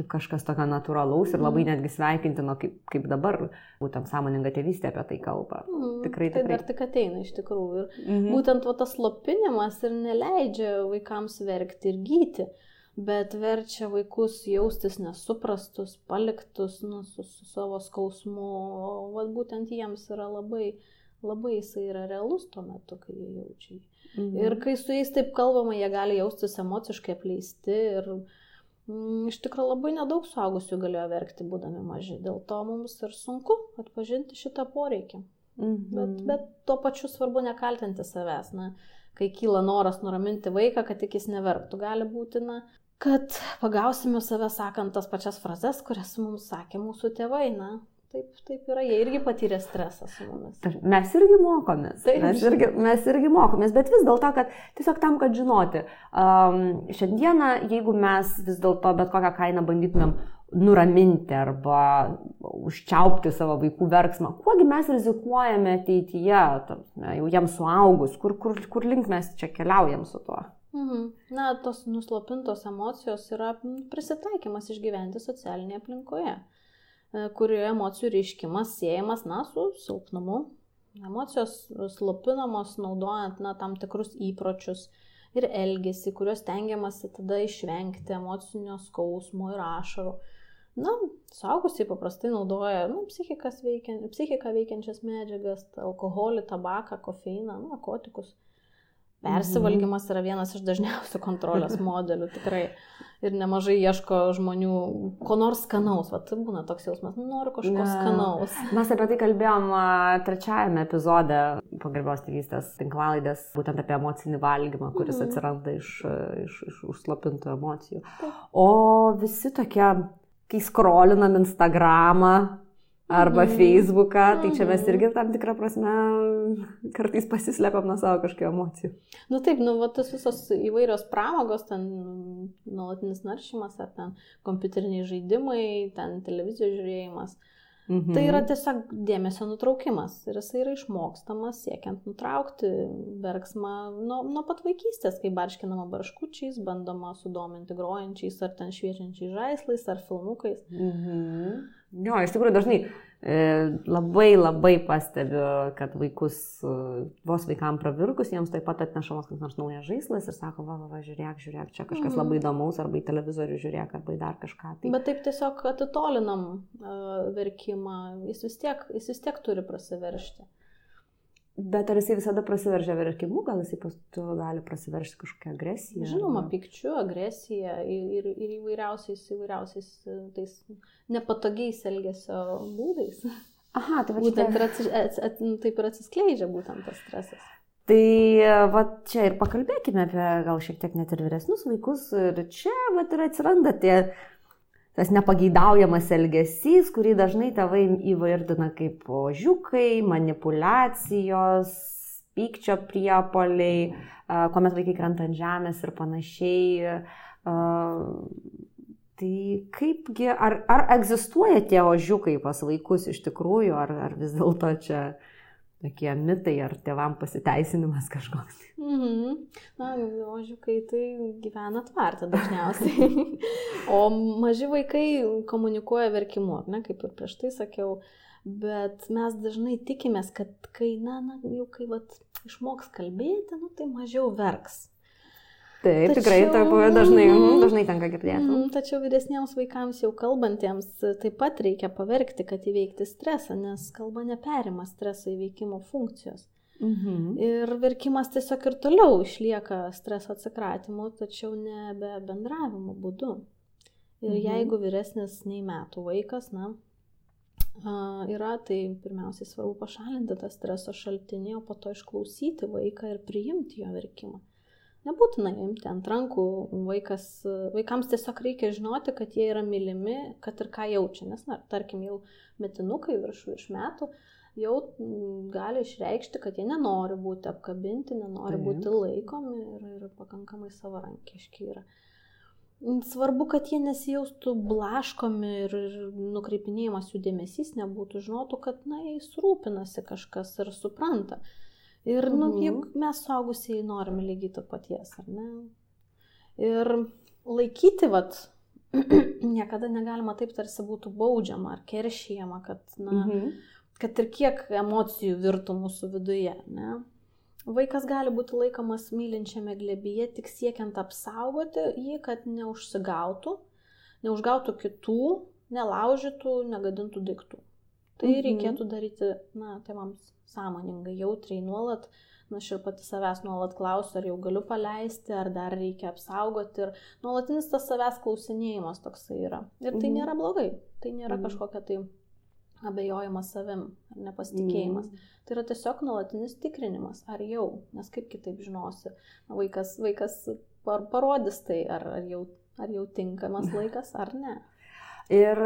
Uh, kaip kažkas tokio natūralaus ir labai mhm. netgi sveikintino, kaip, kaip dabar būtent sąmoninga tėvystė apie tai kalba. Mm, tikrai, tikrai. Tai dar tik ateina iš tikrųjų. Ir mm -hmm. būtent va, tas slopinimas ir neleidžia vaikams verkti ir gyti, bet verčia vaikus jaustis nesuprastus, paliktus nu, su, su savo skausmu. O va, būtent jiems yra labai, labai jisai yra realus tuo metu, kai jie jaučia jį. Mm -hmm. Ir kai su jais taip kalbama, jie gali jaustis emociškai apleisti ir Mm, iš tikrųjų labai nedaug suaugusių galėjo verkti, būdami maži. Dėl to mums ir sunku atpažinti šitą poreikį. Mhm. Bet, bet tuo pačiu svarbu nekaltinti savęs. Na, kai kyla noras nuraminti vaiką, kad tik jis neverktų, gali būti, na, kad pagausime save sakant tas pačias frazes, kurias mums sakė mūsų tėvai. Na, Taip, taip yra, jie irgi patyrė stresą su mumis. Mes irgi mokomės. Taip, mes, irgi, mes irgi mokomės, bet vis dėlto, kad tiesiog tam, kad žinoti, um, šiandieną, jeigu mes vis dėlto bet kokią kainą bandytumėm nuraminti arba užčiaupti savo vaikų verksmą, kuogi mes rizikuojame ateityje, jau jiems suaugus, kur, kur, kur link mes čia keliaujam su tuo. Mhm. Na, tos nuslopintos emocijos yra prisitaikymas išgyventi socialinėje aplinkoje. E, kurioje emocijų reiškimas siejamas, na, su silpnumu. Emocijos slopinamos naudojant, na, tam tikrus įpročius ir elgesį, kuriuos tengiamasi tada išvengti emocinio skausmo ir ašarų. Na, suaugusiai paprastai naudoja nu, psichiką veikiančias medžiagas, alkoholį, tabaką, kofeiną, narkotikus. Persivalgymas yra vienas iš dažniausių kontrolės modelių, tikrai. Ir nemažai ieško žmonių ko nors skanaus. Vat tai būna toks jausmas, noriu kažko ne. skanaus. Mes apie tai kalbėjom trečiajame epizode pagarbios tėvystės tinklalaidės, būtent apie emocinį valgymą, kuris mm atsiranda iš, iš, iš užslopintų emocijų. O visi tokie, kai skrolinam Instagramą, arba mm. Facebooką, tai čia mes irgi tam tikrą prasme kartais pasislepiam nuo savo kažkokių emocijų. Nu, taip, nu, va, tas visos įvairios pramogos, ten nuolatinis naršymas, ar ten kompiuteriniai žaidimai, ten televizijos žiūrėjimas. Mhm. Tai yra tiesiog dėmesio nutraukimas ir jisai yra išmokstamas siekiant nutraukti verksmą nuo, nuo pat vaikystės, kai barškinama barškučiais, bandoma sudominti grojančiais ar ten šviečiančiais žaislais ar filmukais. Mhm. Jo, iš tikrųjų dažnai e, labai labai pastebiu, kad vaikus, e, vos vaikam pravirkus, jiems taip pat atnešamas koks nors naujas žaislas ir sako, va, va, va, žiūrėk, žiūrėk, čia kažkas mm. labai įdomaus, arba į televizorių žiūrėk, arba į dar kažką. Tai... Bet taip tiesiog atitolinam uh, verkimą, jis vis, tiek, jis vis tiek turi prasiveršti. Bet ar jisai visada prasiveržia verkimu, gal jisai pastu gali prasiveržti kažkokią agresiją? Žinoma, pikčiu, agresija ir, ir įvairiausiais, įvairiausiais e, tais nepatogiais elgesio būdais. Aha, tai va, būtent ir atsis, at, at, nu, taip ir atsiskleidžia būtent tas stresas. Tai va čia ir pakalbėkime apie gal šiek tiek net ir vyresnius vaikus. Ir čia va ir atsiranda tie tas nepageidaujamas elgesys, kurį dažnai tėvai įvardina kaip ožiukai, manipulacijos, pykčio priepoliai, kuomet vaikai krenta ant žemės ir panašiai. Tai kaipgi, ar, ar egzistuoja tie ožiukai pas vaikus iš tikrųjų, ar, ar vis dėlto čia tokie mitai ar tėvam pasiteisinimas kažkoks. Mhm. Na, ožiukai tai gyvena tvartą dažniausiai. o maži vaikai komunikuoja verkimu, ne, kaip ir prieš tai sakiau. Bet mes dažnai tikimės, kad kai, na, na jau kai vat, išmoks kalbėti, nu, tai mažiau verks. Taip, tačiau, tikrai taip dažnai, mm, dažnai tenka girdėti. Mm, tačiau vyresniems vaikams jau kalbantiems taip pat reikia paverkti, kad įveikti stresą, nes kalba neperima streso įveikimo funkcijos. -hmm. Ir verkimas tiesiog ir toliau išlieka streso atsikratimu, tačiau ne be bendravimo būdu. Ir -hmm. jeigu vyresnis nei metų vaikas, na, yra, tai pirmiausiai svarbu pašalinti tą streso šaltinį, o po to išklausyti vaiką ir priimti jo verkimą. Nebūtina imti ant rankų, vaikas, vaikams tiesiog reikia žinoti, kad jie yra mylimi, kad ir ką jaučia, nes, na, tarkim, jau metinukai virš, virš metų, jau mm, gali išreikšti, kad jie nenori būti apkabinti, nenori Taip. būti laikomi ir, ir pakankamai savarankiški yra. Mm, Svarbu, kad jie nesijaustų blaškomi ir, nukreipinėjimas jų dėmesys nebūtų, žinotų, kad, na, jais rūpinasi kažkas ir supranta. Ir, nu, Mhm. juk mes suaugusieji norime lygiai to paties, ar ne? Ir laikyti, vat, niekada negalima taip tarsi būtų baudžiama ar keršijama, kad, na, Mhm. kad ir kiek emocijų virtų mūsų viduje. Ne? Vaikas gali būti laikomas mylinčiame glebyje tik siekiant apsaugoti jį, kad neužsigautų, neužgautų kitų, nelaužytų, negadintų daiktų. Tai Mhm. reikėtų daryti, na, tėvams sąmoningai, jautriai nuolat. Na, aš ir pati savęs nuolat klausiu, ar jau galiu paleisti, ar dar reikia apsaugoti. Ir nuolatinis tas savęs klausinėjimas toksai yra. Ir tai Mhm. nėra blogai. Tai nėra Mhm. kažkokia tai abejojimas savim ar nepasitikėjimas. Mhm. Tai yra tiesiog nuolatinis tikrinimas, ar jau, nes kaip kitaip žinosi. Vaikas, vaikas par, parodys tai, ar, ar, jau, ar jau tinkamas laikas, ar ne. Ir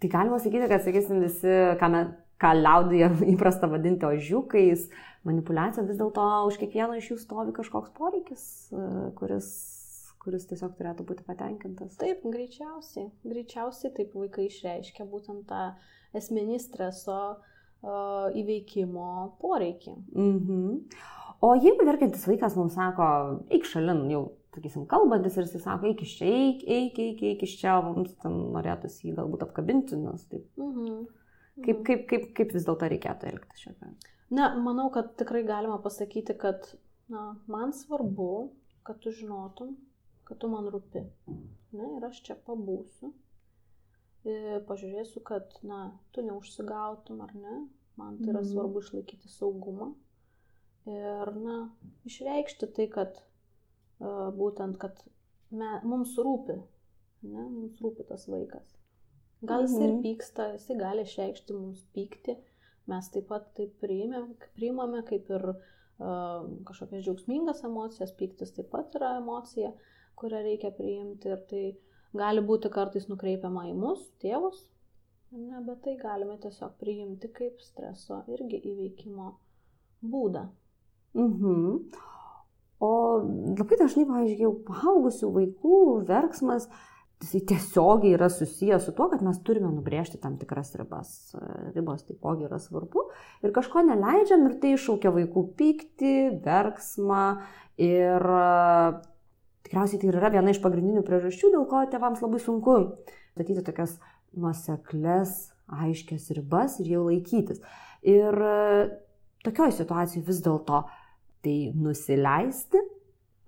tai galima sakyti, kad, sakysim, visi, ką, me, ką liaudėje įprasta vadinti ožiukais, manipulacija vis dėlto už kiekvieno iš jų stovi kažkoks poreikis, e, kuris, kuris tiesiog turėtų būti patenkintas. Taip, greičiausiai. Greičiausiai taip vaikai išreiškia būtent tą esminį streso uh, įveikimo poreikį. Mhm. O jeigu verkiantis vaikas mums sako, eik šalin, jau, sakysim, kalbantis ir jis sako, eik iš čia, eik, eik, eik, eik iš čia, mums ten norėtųsi jį galbūt apkabinti, nes taip. Mhm. Kaip, kaip, kaip, kaip vis dėlto reikėtų elgtis šią Na, manau, kad tikrai galima pasakyti, kad na, man svarbu, kad tu žinotum, kad tu man rūpi. Ne, ir aš čia pabūsiu. Ir pažiūrėsiu, kad na, tu neužsigautum ar ne. Man tai yra Mhm. svarbu išlaikyti saugumą. Ir, na, išreikšti tai, kad uh, būtent, kad me, mums rūpi. Ne, mums rūpi tas vaikas. Gal jis ir Mhm. pyksta, jis gali išreikšti mums pykti. Mes taip pat tai priimėm, priimame kaip ir uh, kažkokias džiaugsmingas emocijas, pyktis taip pat yra emocija, kurią reikia priimti ir tai gali būti kartais nukreipiama į mus, tėvus, ne, bet tai galime tiesiog priimti kaip streso irgi įveikimo būdą. Mhm. O labai dažnai, pavyzdžiui, jau paaugusių vaikų verksmas jisai tiesiogiai yra susijęs su tuo, kad mes turime nubrėžti tam tikras ribas. Ribos taipogi yra svarbu. Ir kažko neleidžiam ir tai iššaukia vaikų pyktį, verksmą. Ir e, tikriausiai tai yra viena iš pagrindinių priežasčių, dėl ko tėvams labai sunku statyti tokias nuoseklės, aiškias ribas ir jau laikytis. Ir e, tokioj situacijai vis dėlto tai nusileisti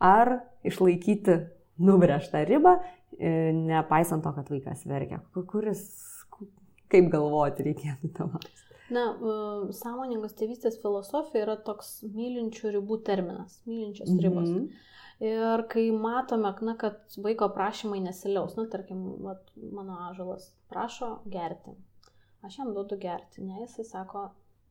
ar išlaikyti nubrėžtą ribą, nepaisant to, kad vaikas verkia. Kuris, kaip galvoti reikėtų tėvams? Na, sąmoningos tėvystės filosofija yra toks mylinčių ribų terminas, mylinčios ribos. Mhm. Ir kai matome, na, kad vaiko prašymai nesiliaus, na, tarkim, vat, mano ažalas prašo gerti. Aš jam duodu gerti, ne, jisai sako,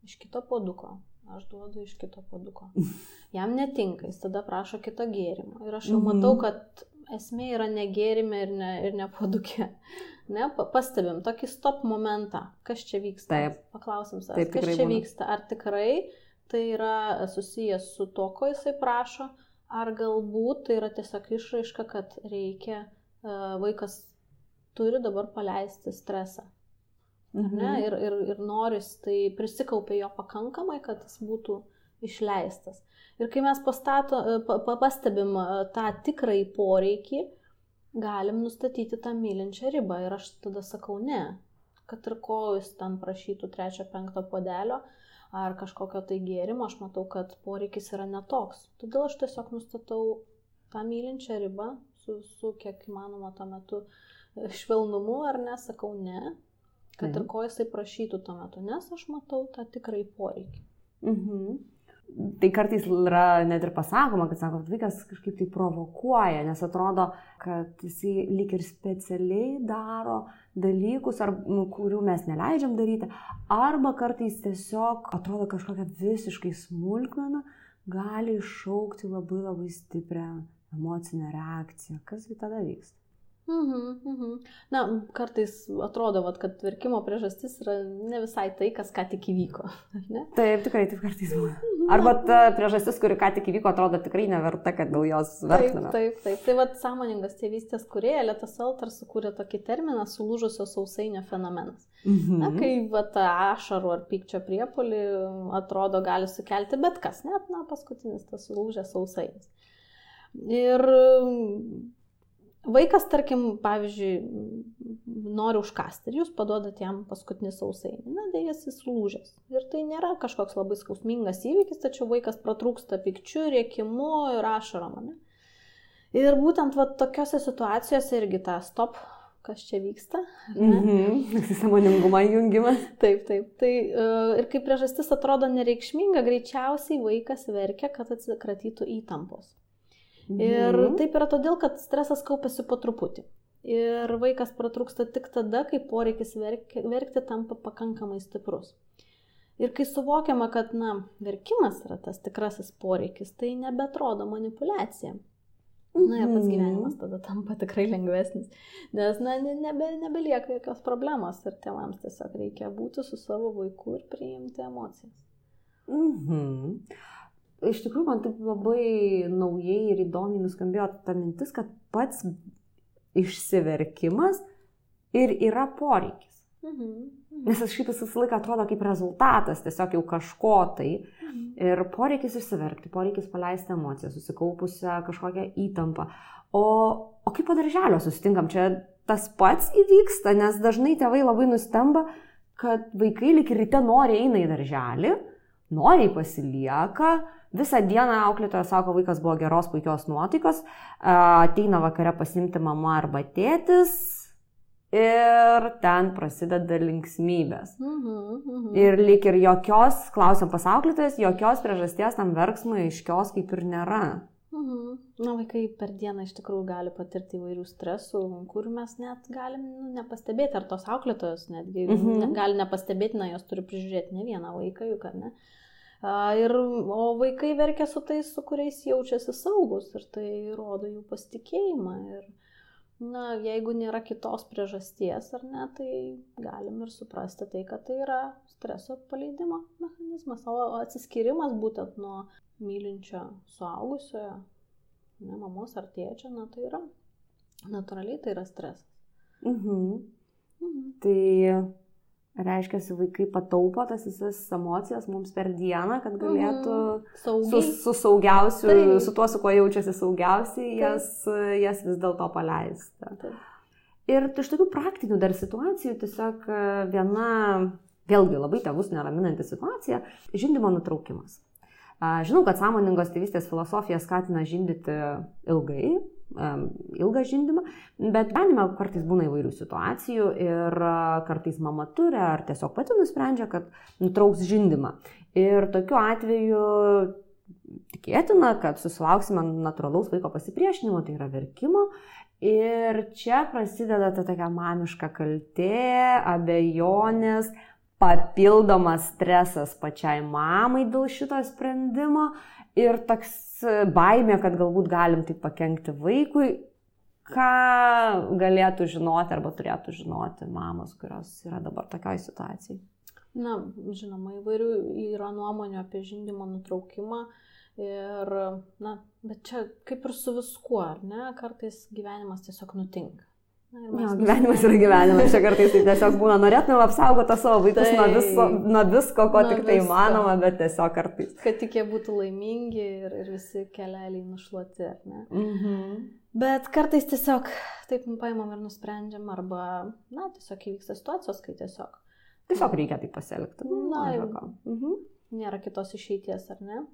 iš kito poduko. Aš duodu iš kito poduko. Jam netinka, jis tada prašo kito gėrimo. Ir aš jau Mhm. matau, kad esmė yra ne gėrime ir ne, ir ne podukė. Ne, pa- pastebim tokį stop momentą. Kas čia vyksta? Taip. Paklausim savęs, kas čia būna. vyksta. Ar tikrai tai yra susijęs su to, ko jisai prašo, ar galbūt tai yra tiesiog išraiška, kad reikia, e, vaikas turi dabar paleisti stresą. ar Ne, Mhm. ir, ir, ir noris, tai prisikaupė jo pakankamai, kad jis būtų išleistas. Ir kai mes pastato, e, pa, pa, pastebim e, tą tikrąjį poreikį, galim nustatyti tą mylinčią ribą. Ir aš tada sakau ne, kad ir ko jis ten prašytų trečio, penkto podelio ar kažkokio tai gėrimo, aš matau, kad poreikis yra netoks. Todėl aš tiesiog nustatau tą mylinčią ribą su, su kiek įmanoma tuo metu e, švelnumu, ar ne, sakau ne, kad ir Taip. ko jisai prašytų tuo metu, nes aš matau tą tikrai poreikį. Mhm. Tai kartais yra net ir pasakoma, kad sako, kad vaikas kažkaip tai provokuoja, nes atrodo, kad jisai lyg ir specialiai daro dalykus, ar, nu, kurių mes neleidžiam daryti, arba kartais tiesiog atrodo kažkokia visiškai smulkmena gali iššaukti labai labai stiprią emocinę reakciją. Kasgi tada vyksta? Mhm, mhm. Na, kartais atrodo, vat, kad verkimo priežastis yra ne visai tai, kas ką tik įvyko. Ne? Taip, tikrai taip kartais būna. Arba ta priežastis, kuri ką tik įvyko, atrodo tikrai neverta, kad dėl jos Taip, verktume. taip, taip. Tai vad sąmoningas tėvystės kurieja Lietas Altar sukūrė tokį terminą sulūžusio sausainio fenomenas. Mhm. Na, kai va tą ašarų ar pykčio priepolį atrodo gali sukelti bet kas, net, na, paskutinis tas sulūžęs sausainis. Ir vaikas, tarkim, pavyzdžiui, nori užkasti ir jūs paduodat jam paskutinį sausainį. Na, dėjas jis lūžęs. Ir tai nėra kažkoks labai skausmingas įvykis, tačiau vaikas pratrūksta pikčiu, rėkimu ir ašarom. Ne? Ir būtent va, tokiose situacijose irgi tą stop, kas čia vyksta. Mhm. Samoningumą jungimas. Taip, taip. Tai e, ir kai priežastis atrodo nereikšminga, greičiausiai vaikas verkia, kad atsikratytų įtampos. Ir Mhm. taip yra todėl, kad stresas kaupiasi po truputį. Ir vaikas pratrūksta tik tada, kai poreikis verkti, verkti tampa pakankamai stiprus. Ir kai suvokiama, kad, na, verkimas yra tas tikrasis poreikis, tai nebetrodo manipulacija. Na ir pats Mhm. gyvenimas tada tampa tikrai lengvesnis. Nes, na, ne- nebe, nebelieka jokios problemos ir tėvams tiesiog reikia būti su savo vaiku ir priimti emocijas. Mhm. Iš tikrųjų, man taip labai naujai ir įdomiai nuskambėjo ta mintis, kad pats išsiverkimas ir yra poreikis. Mhm. Nes aš jis visą laiką atrodo kaip rezultatas, tiesiog jau kažko tai. Mhm. Ir poreikis išsiverkti, poreikis paleisti emociją, susikaupusią kažkokią įtampą. O, o kaip po darželio susitinkam, čia tas pats įvyksta, nes dažnai tėvai labai nustemba, kad vaikai lik ryte nori eina į darželį, noriai pasilieka, visą dieną auklėtoja sako, vaikas buvo geros, puikios nuotaikos, ateina vakare pasimti mama arba tėtis ir ten prasideda linksmybės. Mhm. Mhm. Ir lyg ir jokios, klausiam pasauklėtojas, jokios priežasties tam verksmui aiškios kaip ir nėra. Mhm. Na, vaikai per dieną iš tikrųjų gali patirti įvairių stresų, kur mes net galim nu, nepastebėti, ar tos auklėtojos netgi Mhm. gali nepastebėti, na, jos turi prižiūrėti ne vieną vaiką, juk ar ne. A, Ir, o vaikai verkia su tais, su kuriais jaučiasi saugus ir tai rodo jų pasitikėjimą. Ir, na, jeigu nėra kitos priežasties ar ne, tai galim ir suprasti tai, kad tai yra streso paleidimo mechanizmas, o atsiskirimas būtent nuo mylinčio suaugusiojo, ne mamos ar tėčio, na tai yra natūraliai tai yra stresas. Mhm. Mhm. Tai reiškia, vaikai pataupo tas visas emocijas mums per dieną, kad galėtų Mhm. su, Saugiai. su saugiausiu, Taip. su tuo, su kuo jaučiasi saugiausiai, Taip. jas, jas vis dėlto paleisti. Taip. Ir iš tokių praktinių dar situacijų tiesiog e, viena, vėlgi labai tėvus neraminanti situacija - žindimo nutraukimas. Žinau, kad sąmoningos tėvystės filosofija skatina žindyti ilgai, ilgą žindimą, bet gyvenime kartais būna įvairių situacijų ir a, kartais mama turi ar tiesiog pati nusprendžia, kad nutrauks žindimą. Ir tokiu atveju tikėtina, kad susilauksime natūralaus vaiko pasipriešinimo, tai yra verkimo. Ir čia prasideda ta tokia mamiška kaltė, abejonės, papildomas stresas pačiai mamai dėl šito sprendimo ir toks baimė, kad galbūt galim taip pakengti vaikui, ką galėtų žinoti arba turėtų žinoti mamos, kurios yra dabar tokioj situacijai. Na, žinoma, įvairių yra nuomonių apie žindimo nutraukimą. Ir, na, bet čia kaip ir su viskuo, ar ne? Kartais gyvenimas tiesiog nutinka. Jo, gyvenimas yra gyvenimas, čia kartais tai tiesiog būna, norėtume apsaugoti savo vaikus nuo, viso, nuo visko, ko Nuo tik tai visko. įmanoma, bet tiesiog kartais. Kad tik jie būtų laimingi ir, ir visi keleliai nušluoti, ar ne? Mhm. Bet kartais tiesiog taip paimam ir nusprendžiam, arba, na, tiesiog įvyksta situacijos, kai tiesiog Tiesiog reikia taip pasielgti. Na, jau. Mhm. nėra kitos išeities, ar ne?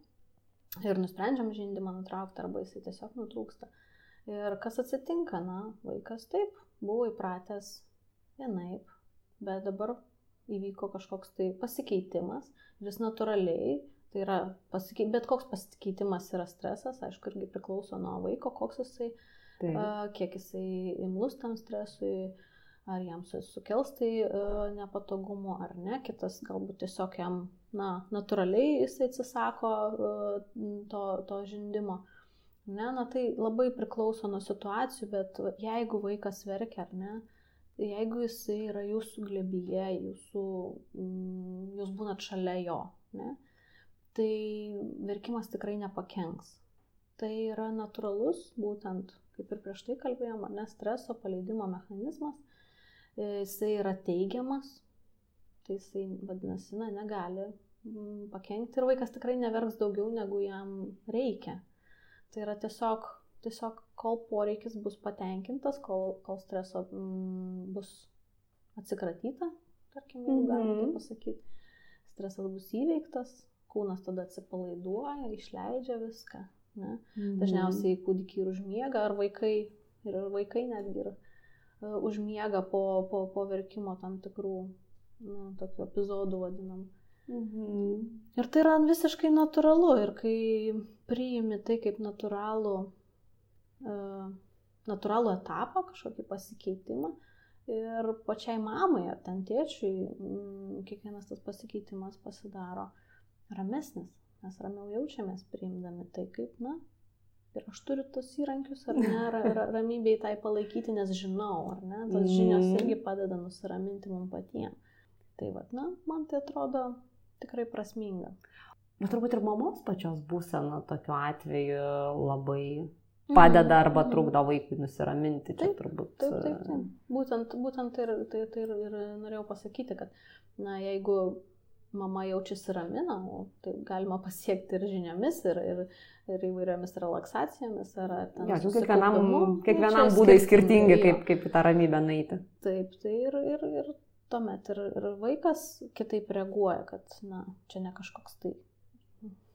Ir nusprendžiam žindimą nutraukti, arba jisai tiesiog nutrūksta. Ir kas atsitinka, na, vaikas taip, buvo įpratęs vienaip, bet dabar įvyko kažkoks tai pasikeitimas ir jis natūraliai, tai yra, pasikei, bet koks pasikeitimas yra stresas, aišku, irgi priklauso nuo vaiko, koks jisai Taip. a, kiek jisai imlus tam stresui, ar jam su- sukels tai a, nepatogumu ar ne, kitas galbūt tiesiog jam, na, natūraliai jisai atsisako a, to, to žindimo. Ne, na tai labai priklauso nuo situacijų, bet jeigu vaikas verkia ar ne, jeigu jisai yra jūsų glebyje, jūsų, mm, jūs būnat šalia jo, ne, tai verkimas tikrai nepakenks. Tai yra natūralus, būtent, kaip ir prieš tai kalbėjom, ne streso paleidimo mechanizmas, e, jisai yra teigiamas, tai jisai, vadinasi, na, negali mm, pakengti ir vaikas tikrai neverks daugiau, negu jam reikia. Tai yra tiesiog, tiesiog kol poreikis bus patenkintas, kol, kol streso mm, bus atsikratyta, tarkim, jeigu galima taip Mhm. pasakyti, stresas bus įveiktas, kūnas tada atsipalaiduoja, išleidžia viską. Ne? Mhm. Dažniausiai kūdikiai ir užmiega, ar vaikai, ir vaikai netgi ir uh, užmiega po, po, po verkimo tam tikrų, nu, tokių epizodų vadinamų. Mhm. Ir tai yra visiškai natūralu ir kai priimi tai kaip natūralų, uh, natūralų etapą, kažkokį pasikeitimą ir pačiai mamai ar ten tėčiui mm, kiekvienas tas pasikeitimas pasidaro ramesnis, mes ramiau jaučiamės priimdami tai kaip, na, ir aš turiu tos įrankius ar ne, ra, ra, ramybei tai palaikyti, nes žinau, ar ne, tos žinios Mhm. irgi padeda nusiraminti mums patiems. Tai vad, na, man tai atrodo tikrai prasminga. Bet turbūt ir mamos pačios būsena tokiu atveju labai padeda arba Mhm. trukdo vaikui nusiraminti. Čia Taip, turbūt. Taip, taip, taip. Būtent, būtent tai, ir- tai, tai ir, ir norėjau pasakyti, kad, na, jeigu mama jaučiasi ramina, tai galima pasiekti ir žiniomis, ir, ir, ir įvairiomis relaksacijomis, ar, ten Jo, kiekvienam, kiekvienam Nu, čia būdai skirtingi, kaip, kaip į tą ramybę naiti. Taip, tai ir, ir, ir tuomet ir, ir vaikas kitaip reaguoja, kad, na, čia ne kažkoks tai,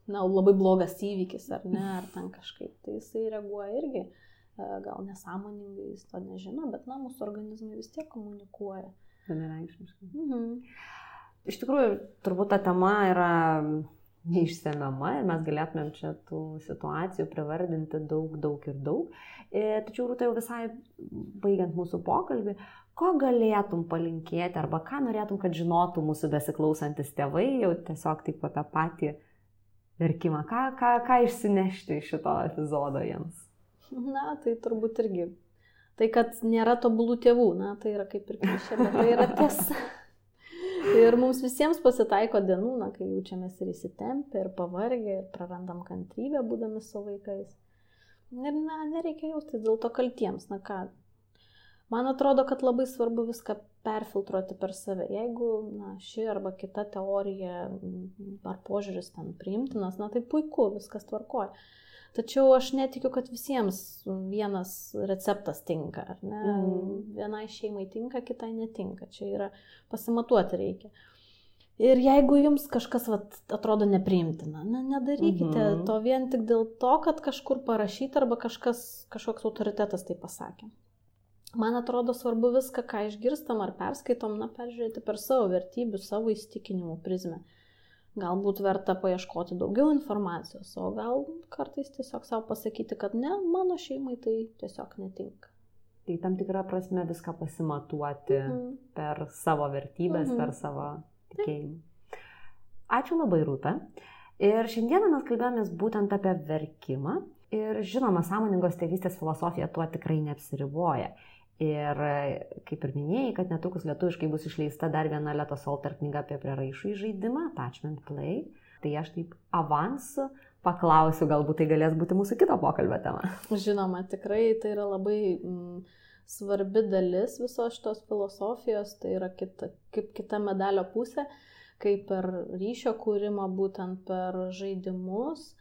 na, labai blogas įvykis, ar ne, ar ten kažkaip. Tai jisai reaguoja irgi, e, gal nesąmoningai, jis to nežino, bet, na, mūsų organizmai vis tiek komunikuoja. Vienareikšmiškai. Mhm. Iš tikrųjų, turbūt ta tema yra neišsemiama ir mes galėtumėm čia tų situacijų privardinti daug, daug ir daug. E, tačiau, Rūta, jau visai baigiant mūsų pokalbį, ko galėtum palinkėti arba ką norėtum, kad žinotų mūsų besiklausantis tėvai, jau tiesiog taip apie patį verkimą, ką, ką, ką išsinešti iš šito epizodo jiems. Na, tai turbūt irgi. Tai, kad nėra tobulų tėvų, na, tai yra kaip ir klišė, bet tai yra tiesa. Ir mums visiems pasitaiko dienų, na, kai jaučiamės ir įsitempę, ir pavargę, ir prarandam kantrybę, būdami su vaikais. Ir, na, nereikia jaustis dėl to kaltiems, na ką. Man atrodo, kad labai svarbu viską perfiltruoti per save. Jeigu, na, ši arba kita teorija mm, ar požiūris ten priimtinas, na, tai puiku, viskas tvarkoja. Tačiau aš netikiu, kad visiems vienas receptas tinka? Mhm. Vienai šeimai tinka, kitai netinka. Čia yra pasimatuoti reikia. Ir jeigu jums kažkas vat, atrodo nepriimtina, na, nedarykite Mhm. to vien tik dėl to, kad kažkur parašyta arba kažkas, kažkoks autoritetas tai pasakė. Man atrodo svarbu viską, ką išgirstam ar perskaitom, na, peržiūrėti per savo vertybių, savo įstikinimų prizmę. Galbūt verta paieškoti daugiau informacijos, o gal kartais tiesiog savo pasakyti, kad ne, mano šeimai tai tiesiog netinka. Tai tam tikrą prasme viską pasimatuoti Mhm. per savo vertybės, Mhm. per savo tikėjimą. Ačiū labai, Rūta. Ir šiandieną mes kalbėjomės būtent apie verkimą. Ir žinoma, sąmoningos tėvystės filosofija tuo tikrai neapsiriboja. Ir kaip ir minėjai, kad netrukus lietuviškai bus išleista dar viena Leto Solter knyga apie prieraišų žaidimą, Attachment Play. Tai aš taip avansu paklausiu, galbūt tai galės būti mūsų kito pokalbio tema. Žinoma, tikrai tai yra labai mm, svarbi dalis visos šitos filosofijos, tai yra kita, kaip kita medalio pusė, kaip per ryšio kūrimą, būtent per žaidimus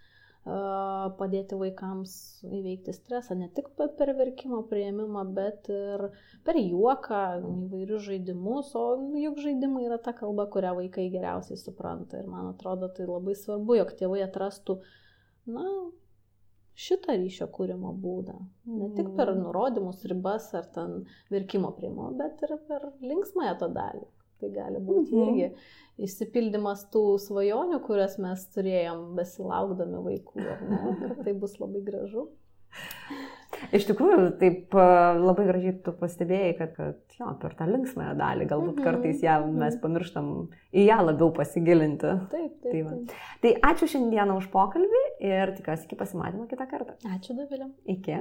padėti vaikams įveikti stresą, ne tik pe- per verkimo prieimimą, bet ir per juoką, įvairius žaidimus, o juk žaidimai yra ta kalba, kurią vaikai geriausiai supranta. Ir man atrodo, tai labai svarbu, jog tėvai atrastų, na, šitą ryšio kūrimo būdą. Ne tik per Mm. nurodymus, ribas ar ten verkimo prieimimą, bet ir per linksmąją to dalį. Tai gali būti Mhm. irgi išsipildymas tų svajonių, kurias mes turėjom besilaukdami vaikų, tai bus labai gražu. Iš tikrųjų, taip labai gražiai tu pastebėjai, kad, kad jo, per tą linksmąją dalį galbūt Mhm, kartais ją mes mhm. pamirštam į ją labiau pasigilinti. Taip, taip. Tai va. taip. Tai ačiū šiandieną už pokalbį ir tikiuosi iki pasimatymo kitą kartą. Ačiū, Davilė. Iki.